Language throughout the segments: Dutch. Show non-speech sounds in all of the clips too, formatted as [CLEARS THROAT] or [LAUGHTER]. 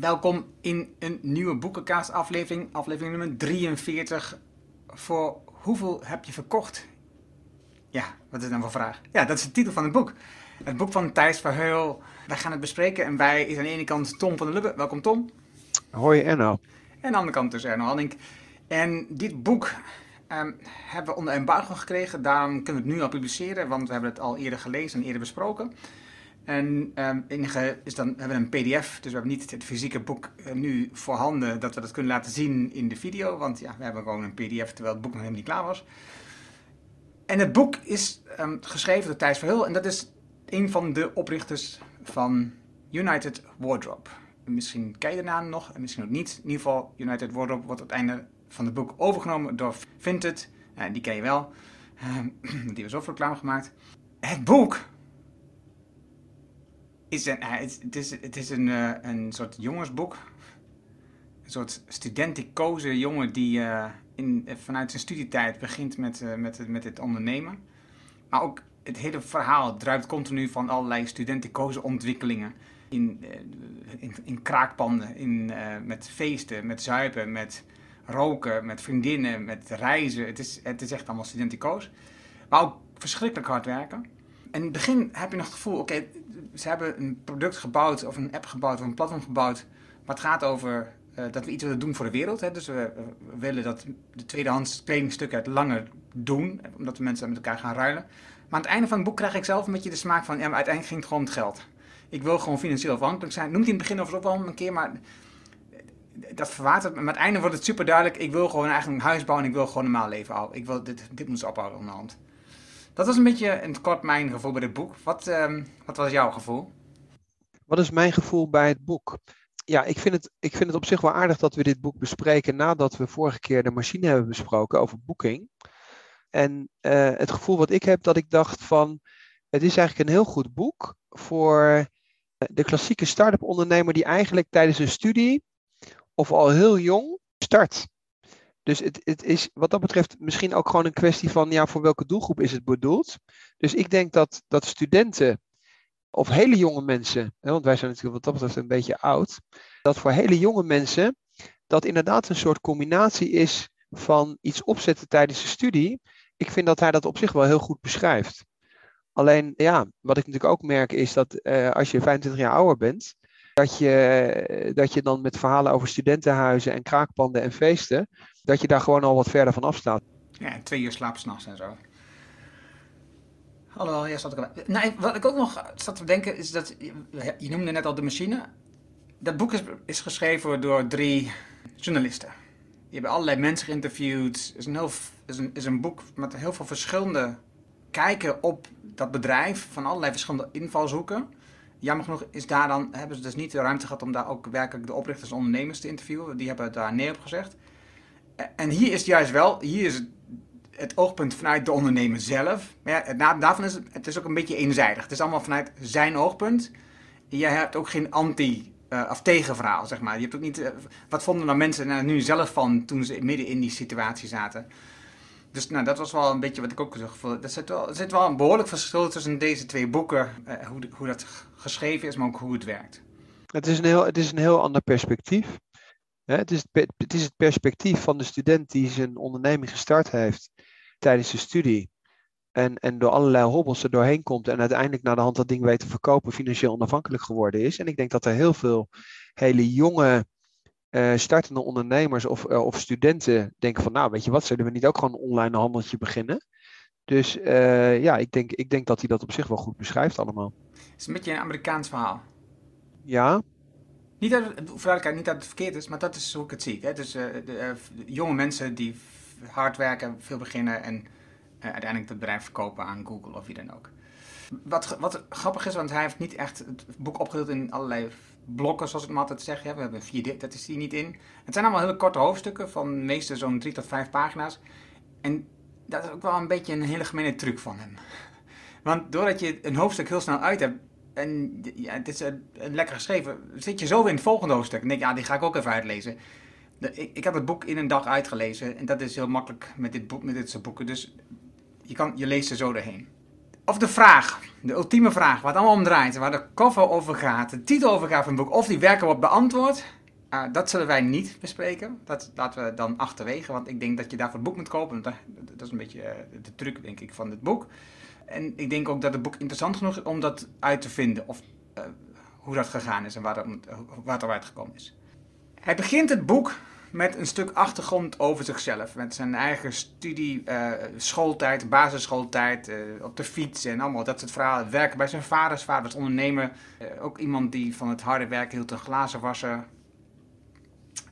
Welkom in een nieuwe boekenkaast aflevering, aflevering nummer 43. Voor hoeveel heb je verkocht? Ja, wat is dan voor vraag? Ja, dat is de titel van het boek. Het boek van Thijs Verheul. Wij gaan het bespreken en bij is aan de ene kant Tom van der Lubbe. Welkom Tom. Hoi Erno. En aan de andere kant dus Erno Hanning. En dit boek ehm, hebben we onder embargo gekregen. Daarom kunnen we het nu al publiceren, want we hebben het al eerder gelezen en eerder besproken. En um, enige is dan hebben we een PDF, dus we hebben niet het fysieke boek uh, nu voorhanden dat we dat kunnen laten zien in de video. Want ja, we hebben gewoon een PDF terwijl het boek nog helemaal niet klaar was. En het boek is um, geschreven door Thijs Verheul en dat is een van de oprichters van United Wardrobe. Misschien ken je de naam nog en misschien ook niet. In ieder geval, United Wardrobe wordt het einde van het boek overgenomen door Vinted. Uh, die ken je wel. Uh, [CLEARS THROAT] die was ook reclame gemaakt. Het boek is een, het is, het is een, uh, een soort jongensboek. Een soort studenticoze jongen die uh, in, vanuit zijn studietijd begint met, uh, met, met het ondernemen. Maar ook het hele verhaal druipt continu van allerlei studenticoze ontwikkelingen. In, in, in kraakpanden, in, met feesten, met zuipen, met roken, met vriendinnen, met reizen. Het is, het is echt allemaal studenticoos. Maar ook verschrikkelijk hard werken. En in het begin heb je nog het gevoel, oké, ze hebben een product gebouwd of een app gebouwd of een platform gebouwd. Het gaat over uh, dat we iets willen doen voor de wereld. Hè? Dus we, willen dat de tweedehands kledingstukken het langer doen, omdat de mensen met elkaar gaan ruilen. Maar aan het einde van het boek krijg ik zelf een beetje de smaak van, ja, uiteindelijk ging het gewoon om het geld. Ik wil gewoon financieel afhankelijk zijn. Noemt in het begin of wel een keer, maar dat verwatert. Maar aan het einde wordt het super duidelijk. Ik wil gewoon eigenlijk een huis bouwen en ik wil gewoon normaal leven. Ik wil, dit, dit moet ze ophouden aan de hand. Dat was een beetje in het kort mijn gevoel bij dit boek. Wat, um, wat was jouw gevoel? Wat is mijn gevoel bij het boek? Ja, ik vind, het, ik vind het op zich wel aardig dat we dit boek bespreken nadat we vorige keer de machine hebben besproken over boeking. En uh, het gevoel wat ik heb, dat ik dacht van, het is eigenlijk een heel goed boek voor de klassieke start-up ondernemer die eigenlijk tijdens een studie of al heel jong start. Dus het, het, is wat dat betreft misschien ook gewoon een kwestie van ja, voor welke doelgroep is het bedoeld. Dus ik denk dat, dat studenten of hele jonge mensen, hè, want wij zijn natuurlijk wat dat betreft een beetje oud, dat voor hele jonge mensen dat inderdaad een soort combinatie is van iets opzetten tijdens de studie. Ik vind dat hij dat op zich wel heel goed beschrijft. Alleen ja, wat ik natuurlijk ook merk is dat uh, als je 25 jaar ouder bent, dat je, dat je dan met verhalen over studentenhuizen en kraakpanden en feesten, dat je daar gewoon al wat verder van afstaat. Ja, twee uur slaap s'nachts en zo. Hallo, ja, zat ik al... Nou, wat ik ook nog zat te denken is dat, je noemde net al de machine. Dat boek is, is geschreven door drie journalisten. Die hebben allerlei mensen geïnterviewd. Het is een, heel, is een, is een boek met heel veel verschillende kijken op dat bedrijf. Van allerlei verschillende invalshoeken. Jammer genoeg is daar dan, hebben ze dus niet de ruimte gehad om daar ook werkelijk de oprichters en ondernemers te interviewen. Die hebben daar neer op gezegd. En hier is het juist wel, hier is het, het oogpunt vanuit de ondernemer zelf. Maar ja, daarvan is het, het is ook een beetje eenzijdig. Het is allemaal vanuit zijn oogpunt. Je hebt ook geen anti- uh, of tegenverhaal, zeg maar. Je hebt ook niet, uh, wat vonden nou mensen nou, nu zelf van toen ze midden in die situatie zaten? Dus nou, dat was wel een beetje wat ik ook gevoel Er zit wel, er zit wel een behoorlijk verschil tussen deze twee boeken. Uh, hoe, hoe dat geschreven is, maar ook hoe het werkt. Het is een heel, het is een heel ander perspectief. Het is het, het is het perspectief van de student die zijn onderneming gestart heeft tijdens de studie. En, en door allerlei hobbels er doorheen komt en uiteindelijk naar de hand dat ding weet te verkopen, financieel onafhankelijk geworden is. En ik denk dat er heel veel hele jonge uh, startende ondernemers of, uh, of studenten denken van, nou weet je wat, zullen we niet ook gewoon een online handeltje beginnen? Dus uh, ja, ik denk, ik denk dat hij dat op zich wel goed beschrijft allemaal. Het is een beetje een Amerikaans verhaal. Ja, niet dat, het, niet dat het verkeerd is, maar dat is hoe ik het zie. Hè? Dus uh, de, uh, jonge mensen die hard werken, veel beginnen en uh, uiteindelijk het bedrijf verkopen aan Google of wie dan ook. Wat, wat grappig is, want hij heeft niet echt het boek opgedeeld in allerlei blokken, zoals ik maar altijd zeg. We hebben vier, dat is hier niet in. Het zijn allemaal hele korte hoofdstukken van meestal zo'n drie tot vijf pagina's. En dat is ook wel een beetje een hele gemene truc van hem. [LAUGHS] Want doordat je een hoofdstuk heel snel uit hebt, en het is een, een lekker geschreven. Zit je zo in het volgende hoofdstuk. Ja, die ga ik ook even uitlezen. Ik, ik heb het boek in een dag uitgelezen. En dat is heel makkelijk met dit, boek, met dit soort boeken. Dus je, kan, je leest er zo doorheen. of de vraag, de ultieme vraag, waar het allemaal om draait, waar de cover over gaat, de titel over gaat van het boek, of die werken wordt beantwoord, uh, dat zullen wij niet bespreken. Dat laten we dan achterwege, want ik denk dat je daarvoor het boek moet kopen. Dat, dat is een beetje uh, de truc, denk ik, van dit boek. En ik denk ook dat het boek interessant genoeg is om dat uit te vinden. Of uh, hoe dat gegaan is en waar, dat, waar het eruit gekomen is. Hij begint het boek met een stuk achtergrond over zichzelf. Met zijn eigen studie, uh, schooltijd, basisschooltijd, op de fiets en allemaal dat soort verhalen. Werken bij zijn vader, zijn vader was ondernemer. Ook iemand die van het harde werk hield, een glazen wassen.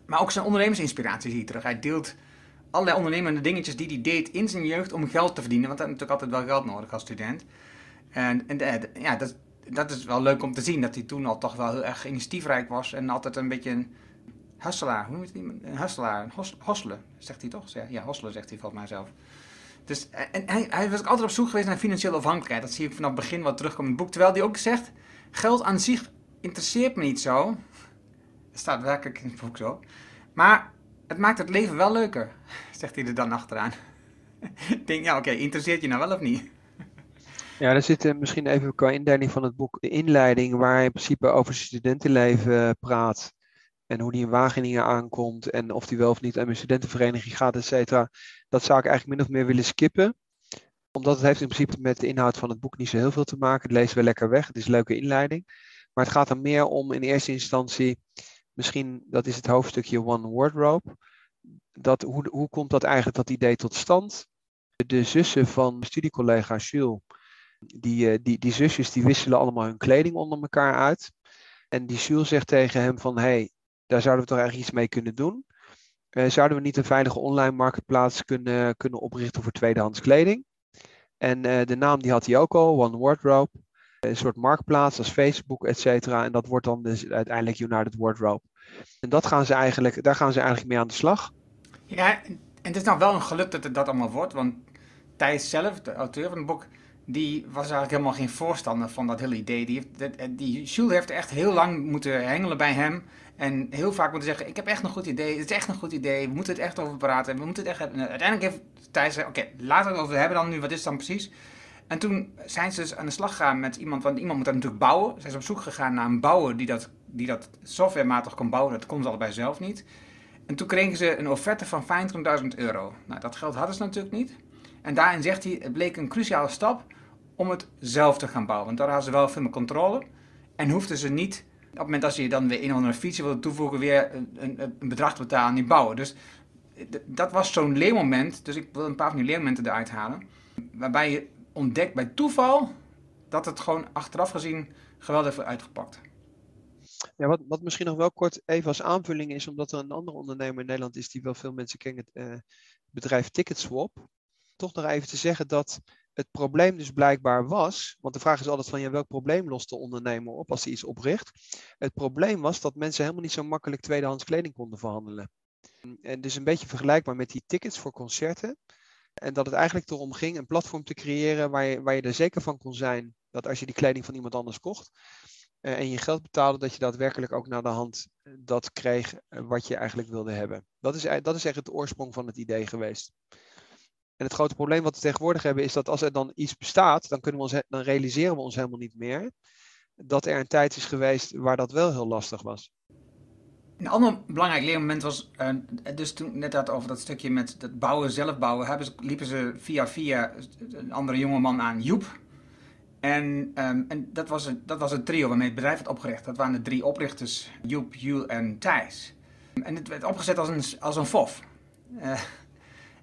Maar ook zijn ondernemersinspiratie zie je terug. Hij deelt allerlei ondernemende dingetjes die hij deed in zijn jeugd om geld te verdienen. Want hij had natuurlijk altijd wel geld nodig als student. En, en ja, dat, dat is wel leuk om te zien. Dat hij toen al toch wel heel erg initiatiefrijk was. En altijd een beetje een hustelaar. Hoe noemt hij Een hustelaar. Een zegt hij toch? Ja, hosselen zegt hij volgens mij zelf. Dus, en hij, hij was altijd op zoek geweest naar financiële afhankelijkheid. Dat zie ik vanaf het begin wat terugkomen in het boek. Terwijl hij ook zegt, geld aan zich interesseert me niet zo. Dat staat werkelijk in het boek zo. Maar het maakt het leven wel leuker, [LAUGHS] zegt hij er dan achteraan. ik [LAUGHS] denk, ja oké, interesseert je nou wel of niet? [LAUGHS] Ja, er zit uh, misschien even qua indeling van het boek de inleiding, waar hij in principe over studentenleven praat. En hoe die in Wageningen aankomt en of die wel of niet aan een studentenvereniging gaat, et cetera. Dat zou ik eigenlijk min of meer willen skippen. Omdat het heeft in principe met de inhoud van het boek niet zo heel veel te maken. Het lezen we lekker weg, het is een leuke inleiding. Maar het gaat er meer om in eerste instantie, misschien dat is het hoofdstukje One Wardrobe. Dat, hoe, hoe komt dat eigenlijk, dat idee tot stand? De zussen van studiecollega Jules, die, eh, die, die zusjes die wisselen allemaal hun kleding onder elkaar uit. En die Jules zegt tegen hem van, hey, daar zouden we toch eigenlijk iets mee kunnen doen. Uh, zouden we niet een veilige online marktplaats kunnen, kunnen oprichten voor tweedehands kleding? En uh, de naam die had hij ook al, One Wardrobe. Een soort marktplaats als Facebook, et cetera. En dat wordt dan dus uiteindelijk United Wardrobe. En dat gaan ze eigenlijk, daar gaan ze eigenlijk mee aan de slag. Ja, en het is nou wel een geluk dat het dat allemaal wordt. Want Thijs zelf, de auteur van het boek, die was eigenlijk helemaal geen voorstander van dat hele idee. Die, heeft, die Jules heeft echt heel lang moeten hengelen bij hem. En heel vaak moeten zeggen, ik heb echt een goed idee, het is echt een goed idee, we moeten het echt over praten, we moeten het echt uiteindelijk heeft Thijs gezegd, oké, laten we het over hebben dan nu, wat is het dan precies? En toen zijn ze dus aan de slag gegaan met iemand, want iemand moet dat natuurlijk bouwen. Ze zijn op zoek gegaan naar een bouwer die dat, die dat softwarematig kon bouwen, dat konden ze allebei zelf niet. En toen kregen ze een offerte van 25.000 euro. Nou, dat geld hadden ze natuurlijk niet. En daarin zegt hij, het bleek een cruciale stap om het zelf te gaan bouwen. Want daar hadden ze wel veel meer controle. En hoefden ze niet op het moment dat je dan weer een of andere feature wilde toevoegen, weer een, een, een bedrag te betalen aan die bouwen. Dus dat was zo'n leermoment. Dus ik wil een paar van die leermomenten eruit halen. Waarbij je ontdekt bij toeval dat het gewoon achteraf gezien geweldig heeft uitgepakt. Ja, wat, wat misschien nog wel kort even als aanvulling is, omdat er een andere ondernemer in Nederland is die wel veel mensen kennen, het uh, bedrijf Ticketswap. Toch nog even te zeggen dat het probleem dus blijkbaar was, want de vraag is altijd van ja, welk probleem lost de ondernemer op als hij iets opricht? Het probleem was dat mensen helemaal niet zo makkelijk tweedehands kleding konden verhandelen. En dus een beetje vergelijkbaar met die tickets voor concerten. En dat het eigenlijk erom ging een platform te creëren waar je, waar je er zeker van kon zijn dat als je die kleding van iemand anders kocht uh, en je geld betaalde, dat je daadwerkelijk ook naar de hand eh, dat kreeg uh, wat je eigenlijk wilde hebben. Dat is, dat is echt het oorsprong van het idee geweest. En het grote probleem wat we tegenwoordig hebben is dat als er dan iets bestaat, dan, kunnen we ons, dan realiseren we ons helemaal niet meer dat er een tijd is geweest waar dat wel heel lastig was. Een ander belangrijk leermoment was, uh, dus toen net had over dat stukje met het bouwen, zelf bouwen, hebben liepen ze via via een andere jongeman aan, Joep. En, um, en dat, was een, dat was een trio waarmee het bedrijf werd opgericht. Dat waren de drie oprichters, Joep, Jules en Thijs. En het werd opgezet als een, als een FOF. Uh,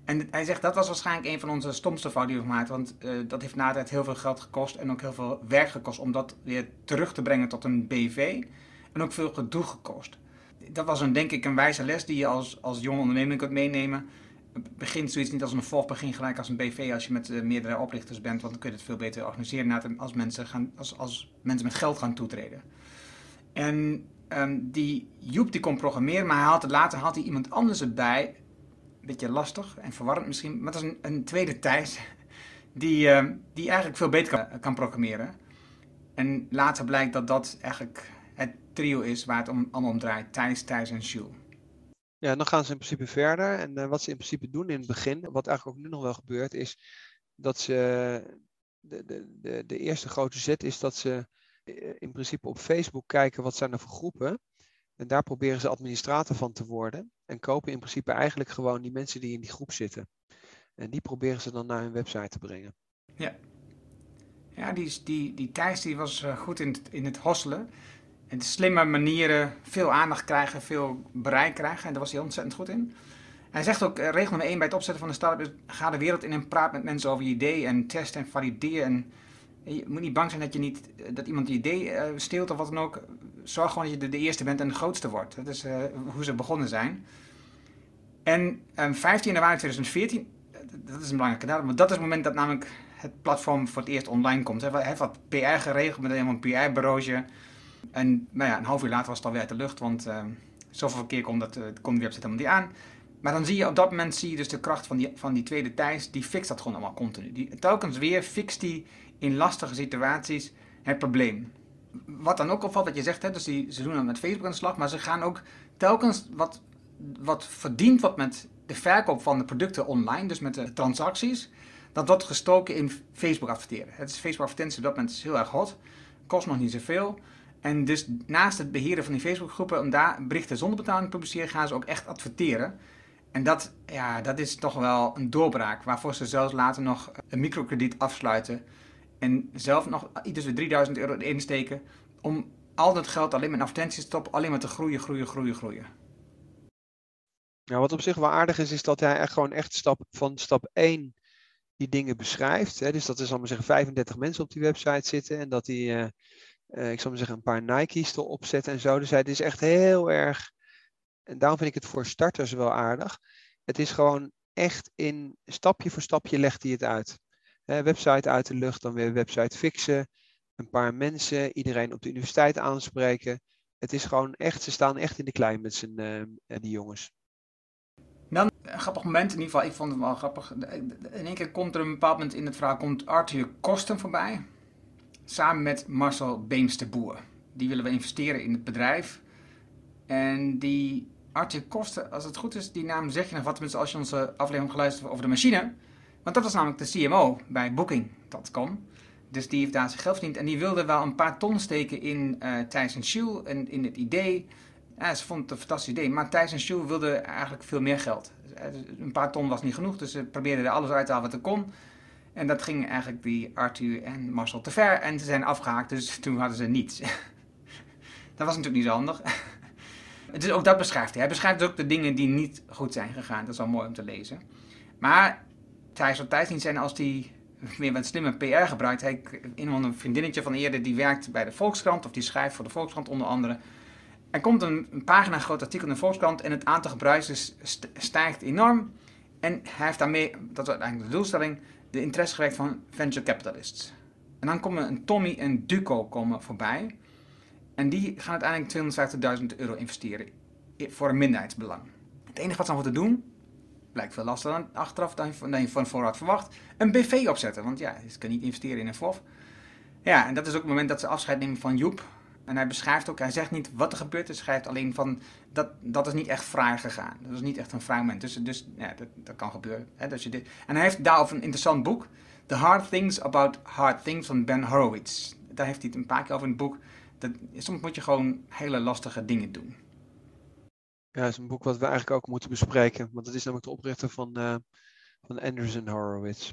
en hij zegt dat was waarschijnlijk een van onze stomste fouten die we gemaakt. Want uh, dat heeft na tijd heel veel geld gekost en ook heel veel werk gekost om dat weer terug te brengen tot een BV. En ook veel gedoe gekost. Dat was een, denk ik een wijze les die je als, als jonge ondernemer kunt meenemen. Begin zoiets niet als een volg, begin gelijk als een BV als je met uh, meerdere oprichters bent. Want dan kun je het veel beter organiseren als mensen, gaan, als, als mensen met geld gaan toetreden. En um, die Joep die kon programmeren, maar hij had, later hij iemand anders erbij beetje lastig en verwarrend misschien. Maar dat is een, een tweede [LAUGHS] Thijs die, uh, die eigenlijk veel beter kan, kan, programmeren. En later blijkt dat dat eigenlijk het trio is waar het om, allemaal om draait. Thijs, Thijs en Jules. Ja, dan gaan ze in principe verder. En uh, wat ze in principe doen in het begin, wat eigenlijk ook nu nog wel gebeurt, is dat ze de, de, de, de eerste grote zet is dat ze in principe op Facebook kijken wat zijn er voor groepen. En daar proberen ze administrator van te worden. En kopen in principe eigenlijk gewoon die mensen die in die groep zitten. En die proberen ze dan naar hun website te brengen. Ja, ja die, die, die Thijs die was eh, goed in het, in het hosselen. Slimme manieren, veel aandacht krijgen, veel bereik krijgen. En daar was hij ontzettend goed in. Hij zegt ook, uh, regel nummer 1 bij het opzetten van een start-up is, ga de wereld in en praat met mensen over je idee en test en valideer. En je moet niet bang zijn dat, je niet, dat iemand je idee steelt of wat dan ook. Zorg gewoon dat je de, eerste bent en de grootste wordt. Dat is hoe ze begonnen zijn. En 15 januari 2014 dat is een belangrijke datum. Want dat is het moment dat namelijk het platform voor het eerst online komt. Hij heeft wat PR geregeld met een PR-bureautje. En nou ja, een half uur later was het alweer uit de lucht, want uh, zoveel verkeer komt dat, uh, de website helemaal niet aan. Maar dan zie je op dat moment zie je dus de kracht van die, van die tweede Thijs, die fixt dat gewoon allemaal continu. Die, telkens weer fixt die in lastige situaties het probleem. Wat dan ook opvalt, wat je zegt, hè, dus die, ze doen het met Facebook aan de slag, maar ze gaan ook telkens wat, wat verdient wat met de verkoop van de producten online, dus met de transacties, dat wordt gestoken in Facebook adverteren. Het is Facebook advertentie op dat moment is heel erg hot, kost nog niet zoveel. En dus naast het beheren van die Facebookgroepen, om daar berichten zonder betaling te publiceren, gaan ze ook echt adverteren. En dat, ja, dat is toch wel een doorbraak, waarvoor ze zelfs later nog een microkrediet afsluiten. En zelf nog iets 3000 euro insteken om al dat geld alleen met advertenties te stoppen, alleen maar te groeien, groeien, groeien, groeien. Nou, wat op zich wel aardig is, is dat hij echt gewoon echt stap, van stap 1 die dingen beschrijft. Hè. Dus dat zal maar zeggen, 35 mensen op die website zitten. En dat hij, uh, uh, ik zal maar zeggen, een paar Nike's erop zet en zo. Dus hij is echt heel erg, en daarom vind ik het voor starters wel aardig. Het is gewoon echt in stapje voor stapje legt hij het uit. Hè, website uit de lucht, dan weer website fixen. Een paar mensen, iedereen op de universiteit aanspreken. Het is gewoon echt, ze staan echt in de klei met zijn, uh, die jongens. Dan een grappig moment, in ieder geval, ik vond het wel grappig. In één keer komt er een bepaald moment in het verhaal komt Arthur Kosten voorbij. Samen met Marcel Beemster Boer. Die willen we investeren in het bedrijf. En die Arthur Kosten, als het goed is, die naam zeg je nog wat, tenminste als je onze aflevering geluisterd over de machine. Want dat was namelijk de CMO bij Booking.com. Dus die heeft daar zijn geld verdiend. En die wilde wel een paar ton steken in uh, Thijs en en in het idee ze vond het een fantastisch idee. Maar Thijs en Sjoe wilden eigenlijk veel meer geld. Een paar ton was niet genoeg, dus ze probeerden er alles uit te halen wat er kon. En dat ging eigenlijk die Arthur en Marcel te ver. En ze zijn afgehaakt, dus [LAUGHS] toen hadden ze niets. [LAUGHS] dat was natuurlijk niet zo handig. [LAUGHS] dus ook dat beschrijft hij. Hij beschrijft ook de dingen die niet goed zijn gegaan. Dat is wel mooi om te lezen. Maar Thijs zal Thijs niet zijn als hij weer wat slimme PR gebruikt. Hij, of een vriendinnetje van eerder, die werkt bij de Volkskrant. Of die schrijft voor de Volkskrant onder andere. Er komt een, een pagina groot artikel in de Volkskrant en het aantal gebruikers stijgt enorm. En hij heeft daarmee, dat is eigenlijk de doelstelling, de interesse gewekt van venture capitalists. En dan komen een Tommy en Duco komen voorbij. En die gaan uiteindelijk 250.000 euro investeren voor een minderheidsbelang. Het enige wat ze moeten doen, blijkt veel lastiger dan achteraf dan je van vooruit verwacht, een BV opzetten. Want ja, ze kunnen niet investeren in een FOF. Ja, en dat is ook het moment dat ze afscheid nemen van Joep. En hij beschrijft ook, hij zegt niet wat er gebeurt, hij schrijft alleen van dat, dat is niet echt fraai gegaan. Dat is niet echt een fraai moment. Dus, dus ja, dat, dat kan gebeuren. Hè, dat je dit. En hij heeft daarover een interessant boek, The Hard Things About Hard Things van Ben Horowitz. Daar heeft hij het een paar keer over in het boek. Dat, soms moet je gewoon hele lastige dingen doen. Ja, dat is een boek wat we eigenlijk ook moeten bespreken. Want het is namelijk de oprichter van, uh, van Anderson Horowitz.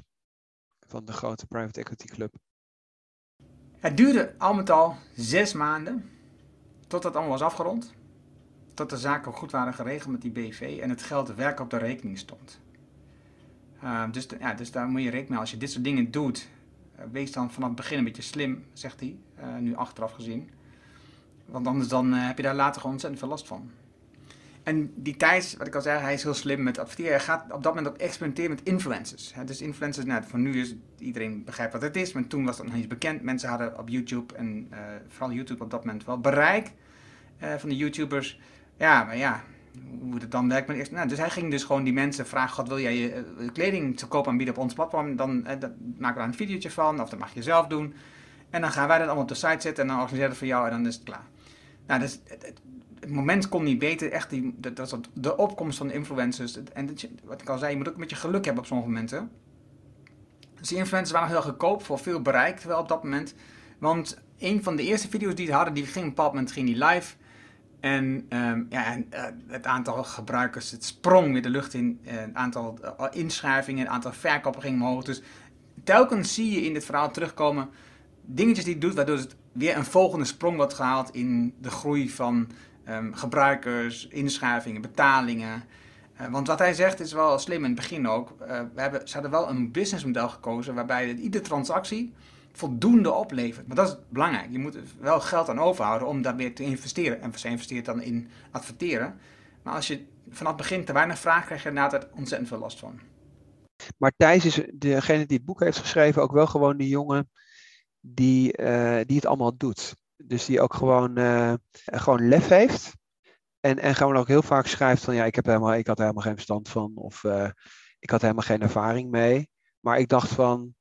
Van de grote private equity club. Het duurde al met al zes maanden tot dat allemaal was afgerond. Tot de zaken goed waren geregeld met die BV en het geld werk op de rekening stond. Uh, dus, ja, dus daar moet je rekening mee. Als je dit soort dingen doet, uh, wees dan vanaf het begin een beetje slim, zegt hij, uh, nu achteraf gezien. Want anders dan heb je daar later gewoon ontzettend veel last van. En die Thijs, wat ik al zei, hij is heel slim met adverteren. Hij gaat op dat moment ook experimenteren met influencers. Dus influencers, nou, voor nu is iedereen begrijpt wat het is, maar toen was dat nog niet bekend. Mensen hadden op YouTube en uh, vooral YouTube op dat moment wel bereik uh, van de YouTubers. Ja, maar ja, hoe het dan werkt. eerst, nou, dus hij ging dus gewoon die mensen vragen: God, wil jij je uh, kleding te koop aanbieden op ons platform? Dan maken we daar een videootje van, of dat mag je zelf doen. En dan gaan wij dat allemaal op de site zetten en dan organiseren we het voor jou en dan is het klaar. Nou, dus het, het moment kon niet beter. Echt die, dat, dat, de opkomst van de influencers. En wat ik al zei, je moet ook een beetje geluk hebben op sommige momenten. Dus die influencers waren heel goedkoop voor veel bereik wel op dat moment. Want een van de eerste video's die ze hadden, die ging op een bepaald moment ging die live. En, um, ja, en uh, het aantal gebruikers, het sprong weer de lucht in. Het aantal uh, inschrijvingen, het aantal verkopen ging omhoog. Dus telkens zie je in dit verhaal terugkomen dingetjes die het doet, waardoor het weer een volgende sprong wordt gehaald in de groei van um, gebruikers, inschrijvingen, betalingen. Uh, want wat hij zegt is wel slim in het begin ook. Uh, we hebben, ze hadden wel een businessmodel gekozen waarbij iedere transactie voldoende oplevert. Maar dat is belangrijk. Je moet wel geld aan overhouden om daar weer te investeren. En ze investeert dan in adverteren. Maar als je vanaf het begin te weinig vraagt, krijg je er altijd ontzettend veel last van. Maar Thijs is degene die het boek heeft geschreven ook wel gewoon die jongen die, uh, die het allemaal doet. Dus die ook gewoon, uh, gewoon lef heeft. En, en gewoon ook heel vaak schrijft van ja, ik, heb helemaal, ik had er helemaal geen verstand van. Of uh, ik had helemaal geen ervaring mee. Maar ik dacht van,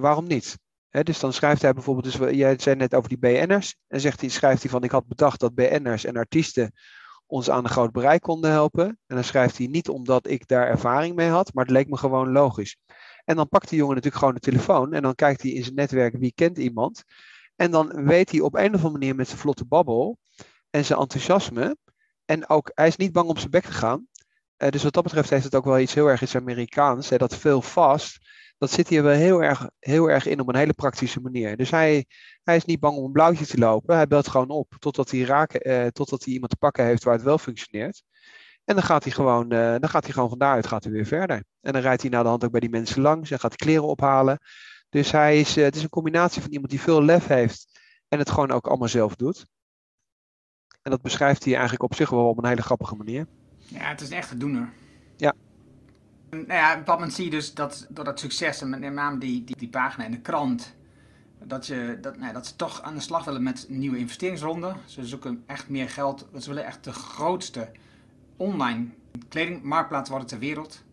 waarom niet? He, dus dan schrijft hij bijvoorbeeld, dus jij zei net over die BN'ers. En zegt hij, schrijft hij van ik had bedacht dat BN'ers en artiesten ons aan een groot bereik konden helpen. En dan schrijft hij niet omdat ik daar ervaring mee had, maar het leek me gewoon logisch. En dan pakt die jongen natuurlijk gewoon de telefoon en dan kijkt hij in zijn netwerk wie kent iemand. En dan weet hij op een of andere manier met zijn vlotte babbel en zijn enthousiasme. En ook, hij is niet bang om zijn bek te gaan. Uh, dus wat dat betreft heeft het ook wel iets heel erg Amerikaans. Hè, dat veel vast, dat zit hier wel heel erg, heel erg in op een hele praktische manier. Dus hij, hij is niet bang om een blauwtje te lopen. Hij belt gewoon op totdat hij, raken, uh, totdat hij iemand te pakken heeft waar het wel functioneert. En dan gaat hij gewoon, uh, dan gaat hij gewoon van daaruit gaat hij weer verder. En dan rijdt hij naar de hand ook bij die mensen langs en gaat kleren ophalen. Dus hij is, uh, het is een combinatie van iemand die veel lef heeft en het gewoon ook allemaal zelf doet. En dat beschrijft hij eigenlijk op zich wel op een hele grappige manier. Ja, het is een echte doener. Ja. Nou ja, op dat moment zie je dus dat door dat succes en met name die, die, die pagina in de krant, dat, je, dat, nou, dat ze toch aan de slag willen met nieuwe investeringsronden. Ze zoeken echt meer geld. Ze willen echt de grootste online kledingmarktplaats worden ter wereld.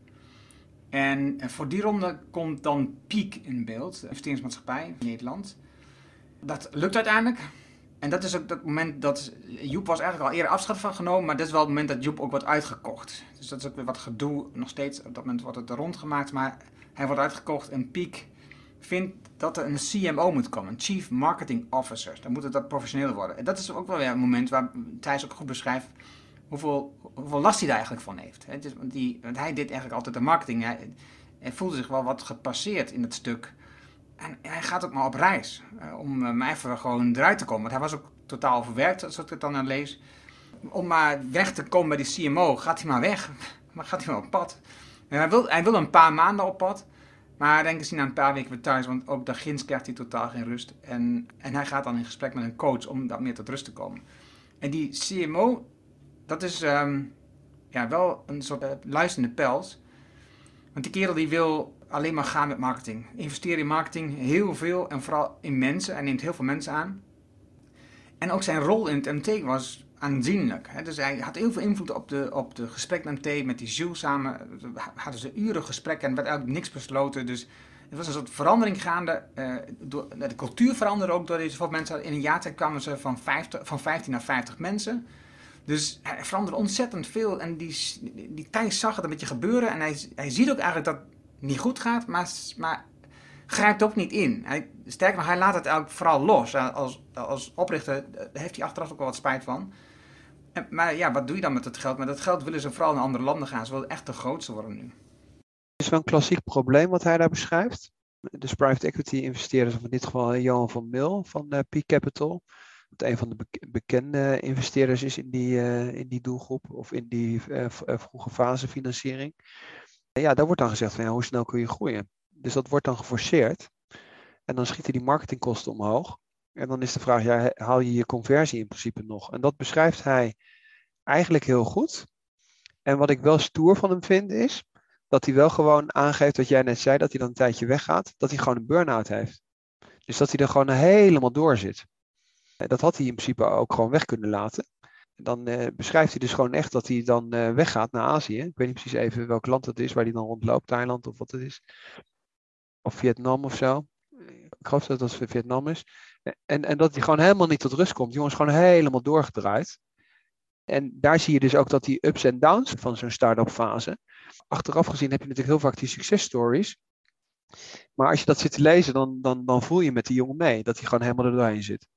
En voor die ronde komt dan Peak in beeld, de investeringsmaatschappij in Nederland. Dat lukt uiteindelijk. En dat is ook het moment dat Joep was eigenlijk al eerder afscheid van genomen, maar dat is wel het moment dat Joep ook wordt uitgekocht. Dus dat is ook weer wat gedoe, nog steeds, op dat moment wordt het rondgemaakt, maar hij wordt uitgekocht en Peak vindt dat er een CMO moet komen, een Chief Marketing Officer. Dan moet het dat professioneel worden. En dat is ook wel weer een moment waar Thijs ook goed beschrijft hoeveel, hoeveel last hij daar eigenlijk van heeft. Hè? Dus, want, die, hij deed eigenlijk altijd de marketing. Hij, voelde zich wel wat gepasseerd in het stuk. En hij gaat ook maar op reis uh, om uh, even gewoon eruit te komen. Want hij was ook totaal overwerkt, als ik het dan aan lees. Om maar weg te komen bij die CMO, gaat hij maar weg. [LAUGHS] Maar gaat hij maar op pad. En hij, wil, hij wil een paar maanden op pad. Maar denk eens na een paar weken weer thuis, want ook daar ginds krijgt hij totaal geen rust. En, en hij gaat dan in gesprek met een coach om daar meer tot rust te komen. En die CMO, dat is um, ja, wel een soort uh, luisterende pels. Want die kerel die wil alleen maar gaan met marketing. Investeren in marketing heel veel en vooral in mensen. Hij neemt heel veel mensen aan. En ook zijn rol in het MT was aanzienlijk. Hè? Dus hij had heel veel invloed op de, op de gesprek met MT, met die Jules samen. Hadden ze uren gesprekken en werd eigenlijk niks besloten. Dus er was een soort verandering gaande. Uh, door, de cultuur veranderde ook door deze mensen. In een jaar tijd kwamen ze van, 50, van 15 naar 50 mensen. Dus hij veranderde ontzettend veel. En die, die Thijs zag het een beetje gebeuren. En hij, hij ziet ook eigenlijk dat het niet goed gaat, maar, maar grijpt ook niet in. Hij, sterker nog, hij laat het eigenlijk vooral los. Als, als oprichter heeft hij achteraf ook wel wat spijt van. En, maar ja, wat doe je dan met het geld? Met dat geld willen ze vooral naar andere landen gaan. Ze willen echt de grootste worden nu. Het is wel een klassiek probleem wat hij daar beschrijft. Dus private equity investeerders, of in dit geval Johan van Mil van uh, Peak Capital het een van de bekende investeerders is in die, uh, in die doelgroep of in die uh, vroege fase financiering. Ja, daar wordt dan gezegd van ja, hoe snel kun je groeien. Dus dat wordt dan geforceerd. En dan schieten die marketingkosten omhoog. En dan is de vraag, ja, haal je je conversie in principe nog? En dat beschrijft hij eigenlijk heel goed. En wat ik wel stoer van hem vind is dat hij wel gewoon aangeeft wat jij net zei, dat hij dan een tijdje weggaat, dat hij gewoon een burn-out heeft. Dus dat hij er gewoon helemaal door zit. Dat had hij in principe ook gewoon weg kunnen laten. Dan uh, beschrijft hij dus gewoon echt dat hij dan uh, weggaat naar Azië. Ik weet niet precies even welk land dat is waar hij dan rondloopt, Thailand of wat het is. Of Vietnam of zo. Ik geloof dat dat Vietnam is. En, en dat hij gewoon helemaal niet tot rust komt. Jongens, gewoon helemaal doorgedraaid. En daar zie je dus ook dat die ups en downs van zo'n start-up fase. Achteraf gezien heb je natuurlijk heel vaak die successtories. Maar als je dat zit te lezen, dan, dan, dan voel je met die jongen mee. Dat hij gewoon helemaal er doorheen zit.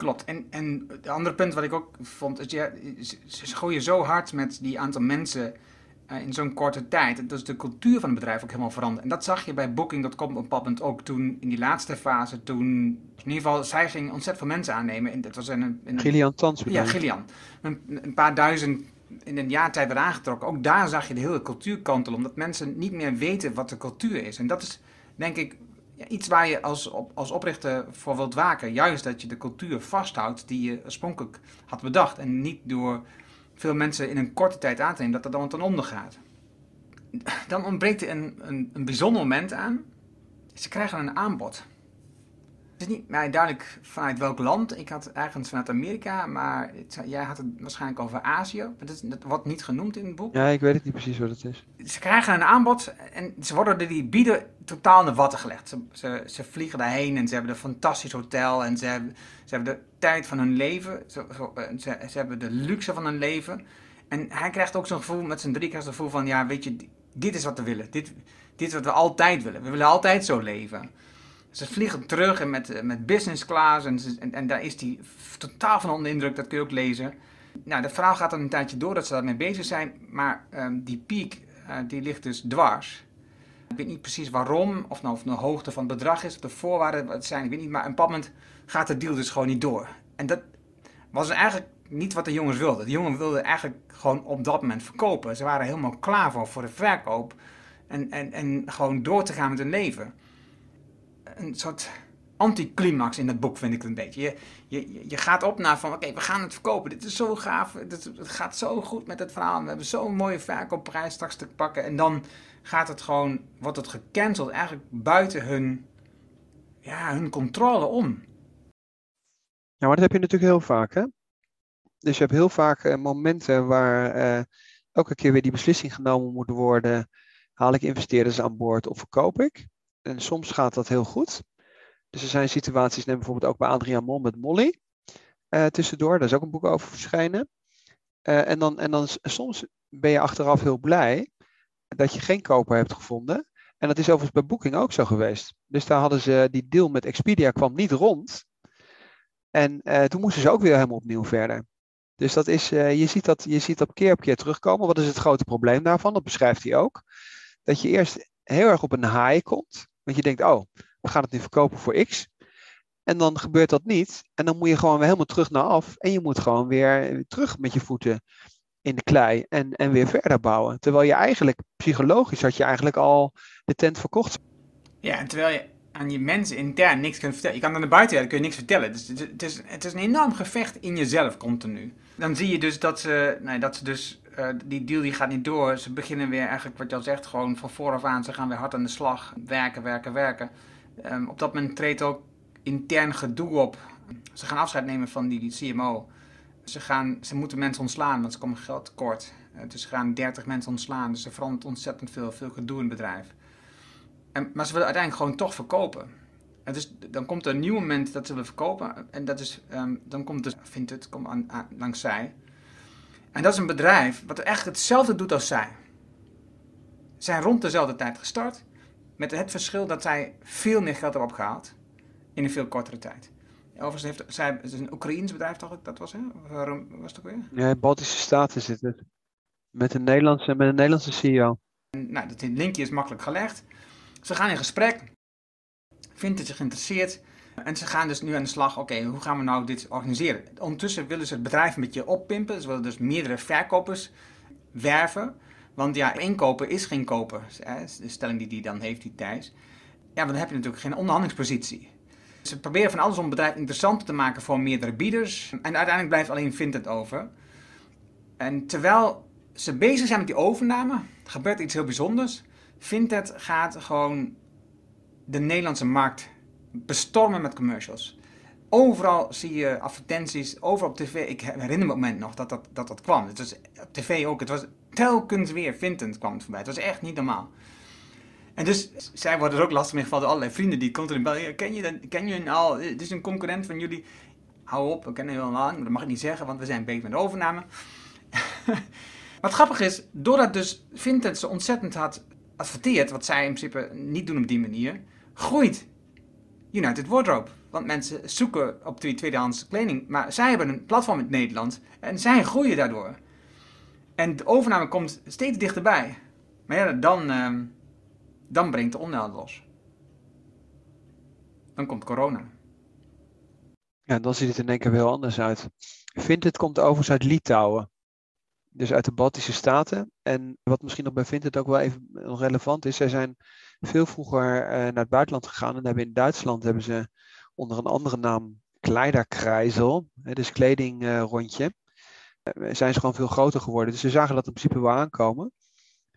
Klopt. En, en het andere punt wat ik ook vond, is ja, ze gooien zo hard met die aantal mensen uh, in zo'n korte tijd. Dus de cultuur van het bedrijf ook helemaal veranderd. En dat zag je bij Booking.com op moment ook toen, in die laatste fase, toen, in ieder geval, zij ging ontzettend veel mensen aannemen. En dat was een, een, Gillian Tans Ja, Gillian. Een, een paar duizend in een jaar tijd werd aangetrokken. Ook daar zag je de hele cultuur kantelen, omdat mensen niet meer weten wat de cultuur is. En dat is, denk ik, iets waar je als, op, als oprichter voor wilt waken. Juist dat je de cultuur vasthoudt die je oorspronkelijk had bedacht. En niet door veel mensen in een korte tijd aan te nemen, dat dat dan ten onder gaat. Dan ontbreekt er een, een, een bijzonder moment aan. Ze krijgen een aanbod. Het is niet mij duidelijk vanuit welk land. Ik had ergens vanuit Amerika, maar jij had het waarschijnlijk over Azië. Dat, is, dat wordt niet genoemd in het boek. Ja, ik weet het niet precies wat het is. Ze krijgen een aanbod en ze worden door die bieden totaal in de watten gelegd. Ze, ze, ze, vliegen daarheen en ze hebben een fantastisch hotel en ze hebben, ze hebben de tijd van hun leven. Ze, ze, ze hebben de luxe van hun leven. En hij krijgt ook zo'n gevoel, met zijn drie krijgt het gevoel van, ja, weet je, dit is wat we willen. Dit, dit is wat we altijd willen. We willen altijd zo leven. Ze vliegen terug en met, met business class en, en, daar is hij totaal van onder indruk, dat kun je ook lezen. Nou, de verhaal gaat dan een tijdje door dat ze daarmee bezig zijn, maar um, die piek uh, die ligt dus dwars. Ik weet niet precies waarom, of nou of de hoogte van het bedrag is, of de voorwaarden wat zijn, ik weet niet. Maar op een moment gaat de deal dus gewoon niet door. En dat was eigenlijk niet wat de jongens wilden. De jongens wilden eigenlijk gewoon op dat moment verkopen. Ze waren helemaal klaar voor, voor de verkoop. En, en, en gewoon door te gaan met hun leven. Een soort anticlimax in het boek vind ik een beetje. Je, je, je gaat op naar van, oké, we gaan het verkopen. Dit is zo gaaf. Het gaat zo goed met het verhaal. We hebben zo'n mooie verkoopprijs straks te pakken. En dan gaat het gewoon, wordt het gecanceld eigenlijk buiten hun, ja, hun controle om. Ja, maar dat heb je natuurlijk heel vaak, hè? Dus je hebt heel vaak uh, momenten waar uh, elke keer weer die beslissing genomen moet worden. Haal ik investeerders aan boord of verkoop ik? En soms gaat dat heel goed. Dus er zijn situaties, neem bijvoorbeeld ook bij Adriaan Mol met Molly. Uh, tussendoor, daar is ook een boek over verschijnen. en, dan, en dan soms ben je achteraf heel blij dat je geen koper hebt gevonden. En dat is overigens bij Booking ook zo geweest. Dus daar hadden ze die deal met Expedia kwam niet rond. En uh, toen moesten ze ook weer helemaal opnieuw verder. Dus dat is, je, ziet dat, je ziet dat keer op keer terugkomen. Wat is het grote probleem daarvan? Dat beschrijft hij ook. Dat je eerst heel erg op een haai komt. Want je denkt, oh, we gaan het nu verkopen voor X. En dan gebeurt dat niet. En dan moet je gewoon weer helemaal terug naar af. En je moet gewoon weer terug met je voeten in de klei en, en weer verder bouwen. Terwijl je eigenlijk, psychologisch had je eigenlijk al de tent verkocht. Ja, en terwijl je aan je mensen intern niks kunt vertellen. Je kan aan de buitenwereld kun je niks vertellen. Dus het is, het is een enorm gevecht in jezelf continu. Dan zie je dus dat ze, nee, dat ze dus, uh, die deal die gaat niet door. Ze beginnen weer eigenlijk, wat je al zegt, gewoon van vooraf aan. Ze gaan weer hard aan de slag. Werken, werken, werken. Um, op dat moment treedt ook intern gedoe op. Ze gaan afscheid nemen van die, CMO. Ze, gaan, ze moeten mensen ontslaan, want ze komen geld tekort. Uh, dus ze gaan 30 mensen ontslaan. Dus er verandert ontzettend veel, veel gedoe in het bedrijf. En, maar ze willen uiteindelijk gewoon toch verkopen. En dus dan komt er een nieuw moment dat ze willen verkopen. En dat is, um, dan komt dus, vindt het, komt aan, langs zij. En dat is een bedrijf wat echt hetzelfde doet als zij. Zijn rond dezelfde tijd gestart. Met het verschil dat zij veel meer geld hebben opgehaald. In een veel kortere tijd. Overigens heeft zij, het is een Oekraïens bedrijf toch? Dat was, hè? Waarom was het ook weer? Ja, Baltische Staten zit het. Met een Nederlandse, met een Nederlandse CEO. En, nou, dat linkje is makkelijk gelegd. Ze gaan in gesprek. Vindt het zich geïnteresseerd. En ze gaan dus nu aan de slag, oké, hoe gaan we nou dit organiseren? Ondertussen willen ze het bedrijf een beetje oppimpen. Ze willen dus meerdere verkopers werven. Want ja, inkoper is geen koper. De stelling die die dan heeft, die Thijs. Ja, want dan heb je natuurlijk geen onderhandelingspositie. Ze proberen van alles om het bedrijf interessanter te maken voor meerdere bieders. En uiteindelijk blijft alleen Vinted over. En terwijl ze bezig zijn met die overname, gebeurt iets heel bijzonders. Vinted gaat gewoon de Nederlandse markt bestormen met commercials. Overal zie je advertenties, overal op tv. Ik herinner me het moment nog dat dat, dat, dat kwam. Het was op tv ook. Het was telkens weer Vinted kwam voorbij. Het was echt niet normaal. En dus zij worden er ook lastig mee gevallen door allerlei vrienden die continu bellen. Ken je, ken je al? Het is een concurrent van jullie. Hou op, we kennen je al lang. Maar dat mag ik niet zeggen, want we zijn bezig met de overname. [LAUGHS] Wat grappig is, doordat dus Vinted zo ontzettend had adverteert, wat zij in principe niet doen op die manier, groeit United Wardrobe. Want mensen zoeken op die tweedehands kleding. Maar zij hebben een platform in Nederland en zij groeien daardoor. En de overname komt steeds dichterbij. Maar ja, dan, uh, dan brengt de onheil los. Dan komt corona. Ja, dan ziet het in één keer heel anders uit. Vinted komt overigens uit Litouwen. Dus uit de Baltische Staten. En wat misschien nog bij Vinted ook wel even relevant is. Zij zijn veel vroeger uh, naar het buitenland gegaan. En hebben in Duitsland hebben ze onder een andere naam Kleiderkreisel. Dus kledingrondje. Uh, zijn ze gewoon veel groter geworden. Dus ze zagen dat in principe wel aankomen.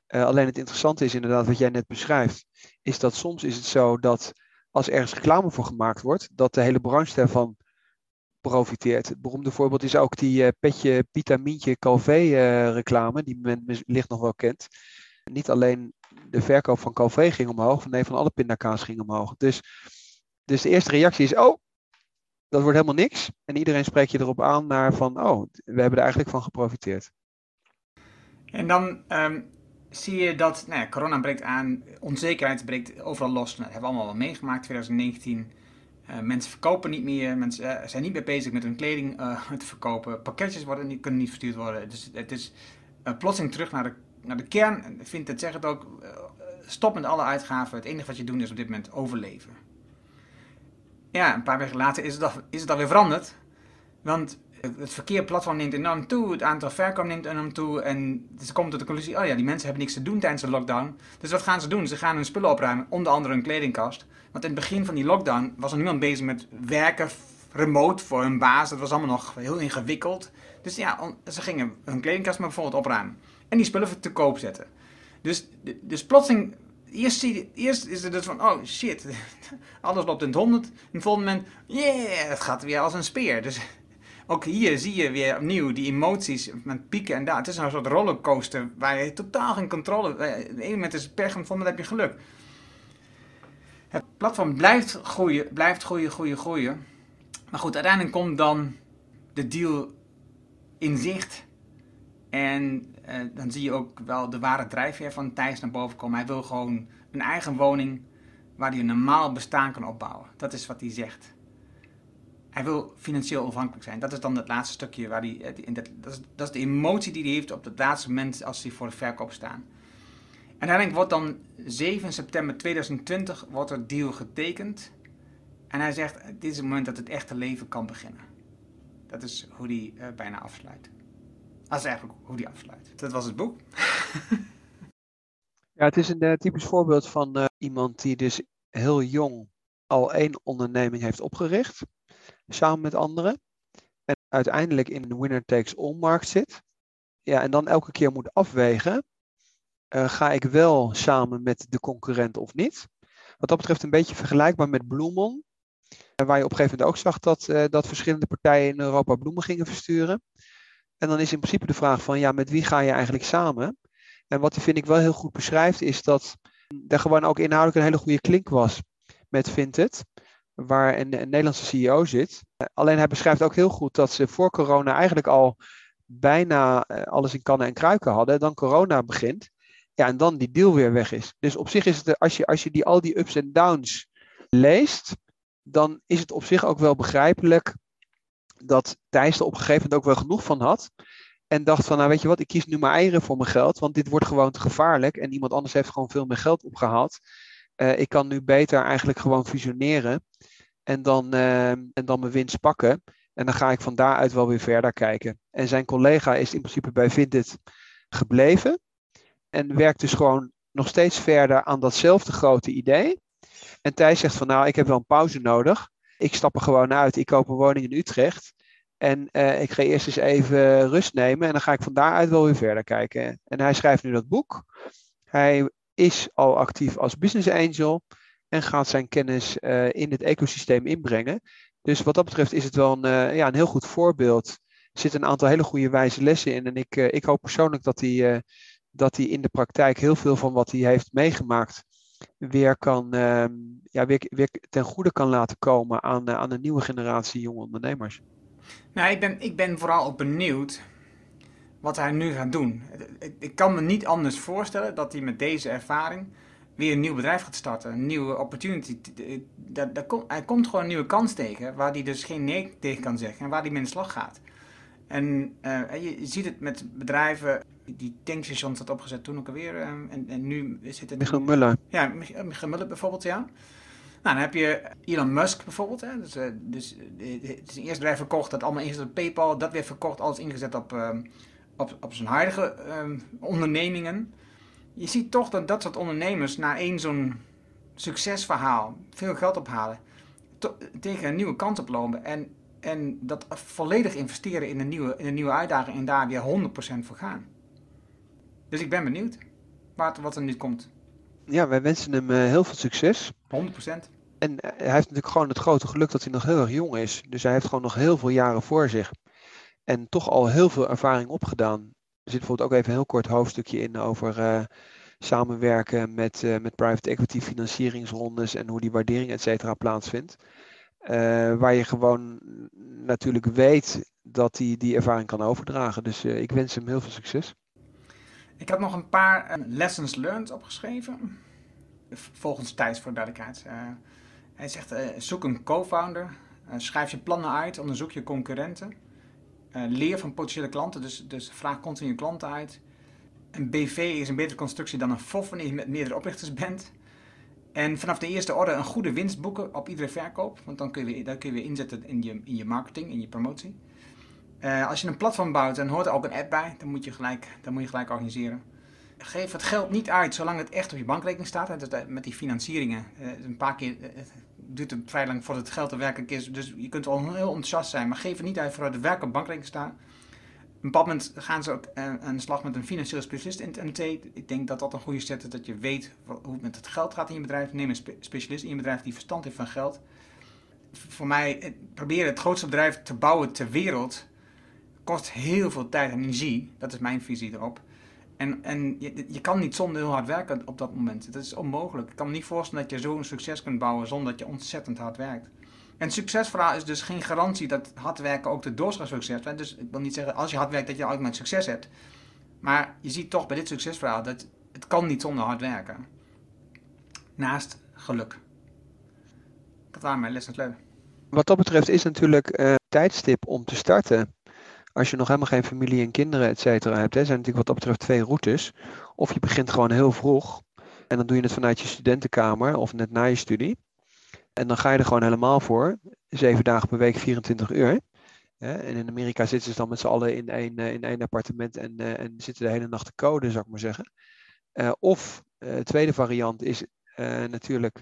Uh, alleen het interessante is inderdaad wat jij net beschrijft. Is dat soms is het zo dat als ergens reclame voor gemaakt wordt. Dat de hele branche daarvan profiteert. Het beroemde voorbeeld is ook die Petje Pita Mientje Calvé uh, reclame, die men wellicht nog wel kent. Niet alleen de verkoop van Calvé ging omhoog, nee, van alle pindakaas ging omhoog. Dus, dus de eerste reactie is, oh, dat wordt helemaal niks. En iedereen spreekt je erop aan naar van, oh, we hebben er eigenlijk van geprofiteerd. En dan um, zie je dat nou ja, corona breekt aan, onzekerheid breekt overal los. Nou, dat hebben we allemaal wel meegemaakt, 2019. Uh, mensen verkopen niet meer, mensen uh, zijn niet meer bezig met hun kleding uh, [LAUGHS] te verkopen. Pakketjes worden niet, kunnen niet verstuurd worden. Dus het is plotseling terug naar de, naar de kern. Ik vind het, zeg het ook, stop met alle uitgaven. Het enige wat je doet is op dit moment overleven. Ja, een paar weken later is het, is het alweer veranderd. Want het verkeerplatform neemt enorm toe, het aantal verkoop neemt enorm toe. En ze komen tot de conclusie, oh ja, die mensen hebben niks te doen tijdens de lockdown. Dus wat gaan ze doen? Ze gaan hun spullen opruimen, onder andere hun kledingkast. Want in het begin van die lockdown was er niemand bezig met werken remote voor hun baas. Dat was allemaal nog heel ingewikkeld. Dus ja, ze gingen hun kledingkast maar bijvoorbeeld opruimen. En die spullen te koop zetten. Dus, dus plotseling, eerst, eerst is het dus van, oh shit, [LAUGHS] alles loopt in het honderd. En het volgende moment, yeah, het gaat weer als een speer. Dus [LAUGHS] ook hier zie je weer opnieuw die emoties met pieken en daar. Het is een soort rollercoaster waar je totaal geen controle... Op een moment is het pech en het volgende heb je geluk. Het platform blijft groeien, blijft groeien, groeien, groeien. Maar goed, uiteindelijk komt dan de deal in zicht. En eh, dan zie je ook wel de ware drijfveer van Thijs naar boven komen. Hij wil gewoon een eigen woning waar hij een normaal bestaan kan opbouwen. Dat is wat hij zegt. Hij wil financieel onafhankelijk zijn. Dat is dan het laatste stukje waar hij. Eh, dat, is, dat is de emotie die hij heeft op het laatste moment als hij voor de verkoop staan. En uiteindelijk wordt dan 7 september 2020 wordt er deal getekend. En hij zegt, dit is het moment dat het echte leven kan beginnen. Dat is hoe hij uh, bijna afsluit. Dat is eigenlijk hoe hij afsluit. Dat was het boek. [LAUGHS] ja, het is een uh, typisch voorbeeld van uh, iemand die dus heel jong al één onderneming heeft opgericht. Samen met anderen. En uiteindelijk in een winner takes all markt zit. Ja, en dan elke keer moet afwegen uh, ga ik wel samen met de concurrent of niet? Wat dat betreft een beetje vergelijkbaar met Bloemon. Waar je op een gegeven moment ook zag dat, dat verschillende partijen in Europa bloemen gingen versturen. En dan is in principe de vraag van, ja, met wie ga je eigenlijk samen? En wat hij vind ik wel heel goed beschrijft, is dat er gewoon ook inhoudelijk een hele goede klink was met Vinted. Waar een, een Nederlandse CEO zit. alleen hij beschrijft ook heel goed dat ze voor corona eigenlijk al bijna alles in kannen en kruiken hadden. Dan corona begint. Ja, en dan die deal weer weg is. Dus op zich is het, als je, als je die, al die ups en downs leest, dan is het op zich ook wel begrijpelijk dat Thijs er op een gegeven moment ook wel genoeg van had. En dacht van, nou weet je wat, ik kies nu maar eieren voor mijn geld, want dit wordt gewoon te gevaarlijk. En iemand anders heeft gewoon veel meer geld opgehaald. Uh, ik kan nu beter eigenlijk gewoon fusioneren en dan, uh, en dan mijn winst pakken. En dan ga ik van daaruit wel weer verder kijken. En zijn collega is in principe bij Vinted gebleven en werkt dus gewoon nog steeds verder aan datzelfde grote idee. En Thijs zegt van nou, ik heb wel een pauze nodig. Ik stap er gewoon uit. Ik koop een woning in Utrecht. En uh, ik ga eerst eens even rust nemen. En dan ga ik van daaruit wel weer verder kijken. En hij schrijft nu dat boek. Hij is al actief als business angel. En gaat zijn kennis uh, in het ecosysteem inbrengen. Dus wat dat betreft is het wel een, uh, ja, een heel goed voorbeeld. Er zitten een aantal hele goede wijze lessen in. En ik, ik hoop persoonlijk dat hij dat hij in de praktijk heel veel van wat hij heeft meegemaakt weer, kan, uh, ja, weer, weer ten goede kan laten komen aan, uh, aan een nieuwe generatie jonge ondernemers. Nou, ik ben, ik ben vooral ook benieuwd wat hij nu gaat doen. Ik kan me niet anders voorstellen dat hij met deze ervaring weer een nieuw bedrijf gaat starten. Een nieuwe opportunity. hij komt gewoon een nieuwe kans tegen waar hij dus geen nee tegen kan zeggen en waar hij mee in de slag gaat. En uh, je, ziet het met bedrijven, die tankstations had opgezet toen ook alweer. Uh, en, en nu zit het... Michael Muller. Ja, Michael Muller bijvoorbeeld, ja. Nou, dan heb je Elon Musk bijvoorbeeld. Hè. Dus, uh, dus het is een eerste bedrijf verkocht, dat allemaal ingezet op PayPal. Dat weer verkocht, alles ingezet op, uh, op, op zijn huidige uh, ondernemingen. Je ziet toch dat dat soort ondernemers na één zo'n succesverhaal veel geld ophalen. tegen een nieuwe kant oplopen. En, en dat volledig investeren in een nieuwe, in een nieuwe uitdaging en daar weer 100% voor gaan. Dus ik ben benieuwd wat, wat er nu komt. Ja, wij wensen hem heel veel succes. 100% en hij heeft natuurlijk gewoon het grote geluk dat hij nog heel erg jong is. Dus hij heeft gewoon nog heel veel jaren voor zich. En toch al heel veel ervaring opgedaan. Er zit bijvoorbeeld ook even een heel kort hoofdstukje in over uh, samenwerken met, uh, met private equity financieringsrondes en hoe die waardering et cetera plaatsvindt. Uh, waar je gewoon natuurlijk weet dat hij die ervaring kan overdragen. Dus ik wens hem heel veel succes. Ik had nog een paar lessons learned opgeschreven. Volgens Thijs voor duidelijkheid. Hij zegt, uh, zoek een co-founder, schrijf je plannen uit, onderzoek je concurrenten. Leer van potentiële klanten, dus, dus vraag continu je klanten uit. Een BV is een betere constructie dan een FOF wanneer je met meerdere oprichters bent. En vanaf de eerste orde een goede winst boeken op iedere verkoop, want dan kun je, dan kun je weer inzetten in je, in je marketing, in je promotie. Als je een platform bouwt en hoort er ook een app bij, dan moet je gelijk, dan moet je gelijk organiseren geef het geld niet uit zolang het echt op je bankrekening staat. Dus met die financieringen. een paar keer duurt het vrij lang voordat het geld er werkelijk is. Dus je kunt wel heel enthousiast zijn, maar geef het niet uit voordat het werk op bankrekening staat. Op een bepaald moment gaan ze ook aan de slag met een financieel specialist in het. Ik denk dat dat een goede zet is, dat je weet hoe het met het geld gaat in je bedrijf. Neem een specialist in je bedrijf die verstand heeft van geld. Voor mij, proberen het grootste bedrijf te bouwen ter wereld kost heel veel tijd en energie. Dat is mijn visie erop. En, en je, je kan niet zonder heel hard werken op dat moment. Dat is onmogelijk. Ik kan me niet voorstellen dat je zo'n succes kunt bouwen zonder dat je ontzettend hard werkt. En succesverhaal is dus geen garantie dat hard werken ook de doorslagssucces is. Dus ik wil niet zeggen als je hard werkt dat je altijd succes hebt. Maar je ziet toch bij dit succesverhaal dat het kan niet zonder hard werken. Naast geluk. Dat waren mijn lessen leuk. Wat dat betreft is natuurlijk uh, tijdstip om te starten als je nog helemaal geen familie en kinderen, et cetera, hebt, hè, zijn natuurlijk wat dat betreft twee routes. Of je begint gewoon heel vroeg en dan doe je het vanuit je studentenkamer of net na je studie. En dan ga je er gewoon helemaal voor. Zeven dagen per week, 24 uur. En in Amerika zitten ze dan met z'n allen in één, eh, in één appartement en, eh, en zitten de hele nacht te code, zou ik maar zeggen. Uh, of de tweede variant is natuurlijk,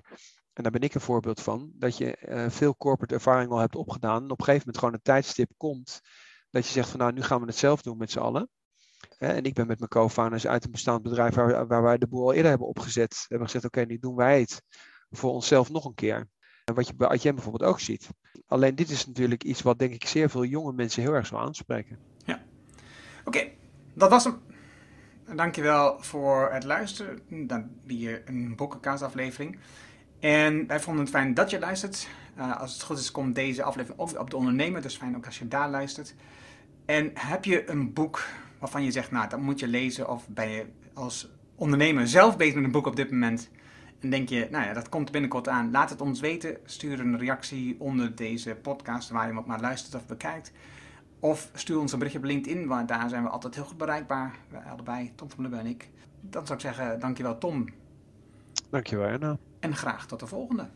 en daar ben ik een voorbeeld van, dat je veel corporate ervaring al hebt opgedaan. En op een gegeven moment gewoon een tijdstip komt dat je zegt van nou, nu gaan we het zelf doen met z'n allen. En ik ben met mijn co-founders uit een bestaand bedrijf waar, waar wij de boel al eerder hebben opgezet. Hebben gezegd, oké, nu doen wij het voor onszelf nog een keer. En wat je bij ITM bijvoorbeeld ook ziet. Alleen dit is natuurlijk iets wat denk ik zeer veel jonge mensen heel erg zou aanspreken. Ja. Oké, dat was hem. Dankjewel voor het luisteren. Dan weer een boekenkaasaflevering. En wij vonden het fijn dat je luistert. Uh, als het goed is, komt deze aflevering ook op de ondernemer. Dus fijn ook als je daar luistert. En heb je een boek waarvan je zegt, nou, dat moet je lezen. Of ben je als ondernemer zelf bezig met een boek op dit moment. En denk je, nou ja, dat komt binnenkort aan. Laat het ons weten. Stuur een reactie onder deze podcast waar je ook naar luistert of bekijkt. Of stuur ons een berichtje op LinkedIn, want daar zijn we altijd heel goed bereikbaar. Wij allebei, Tom van Lubbe en ik. Dan zou ik zeggen, dankjewel Tom. Dankjewel Erna. En graag tot de volgende.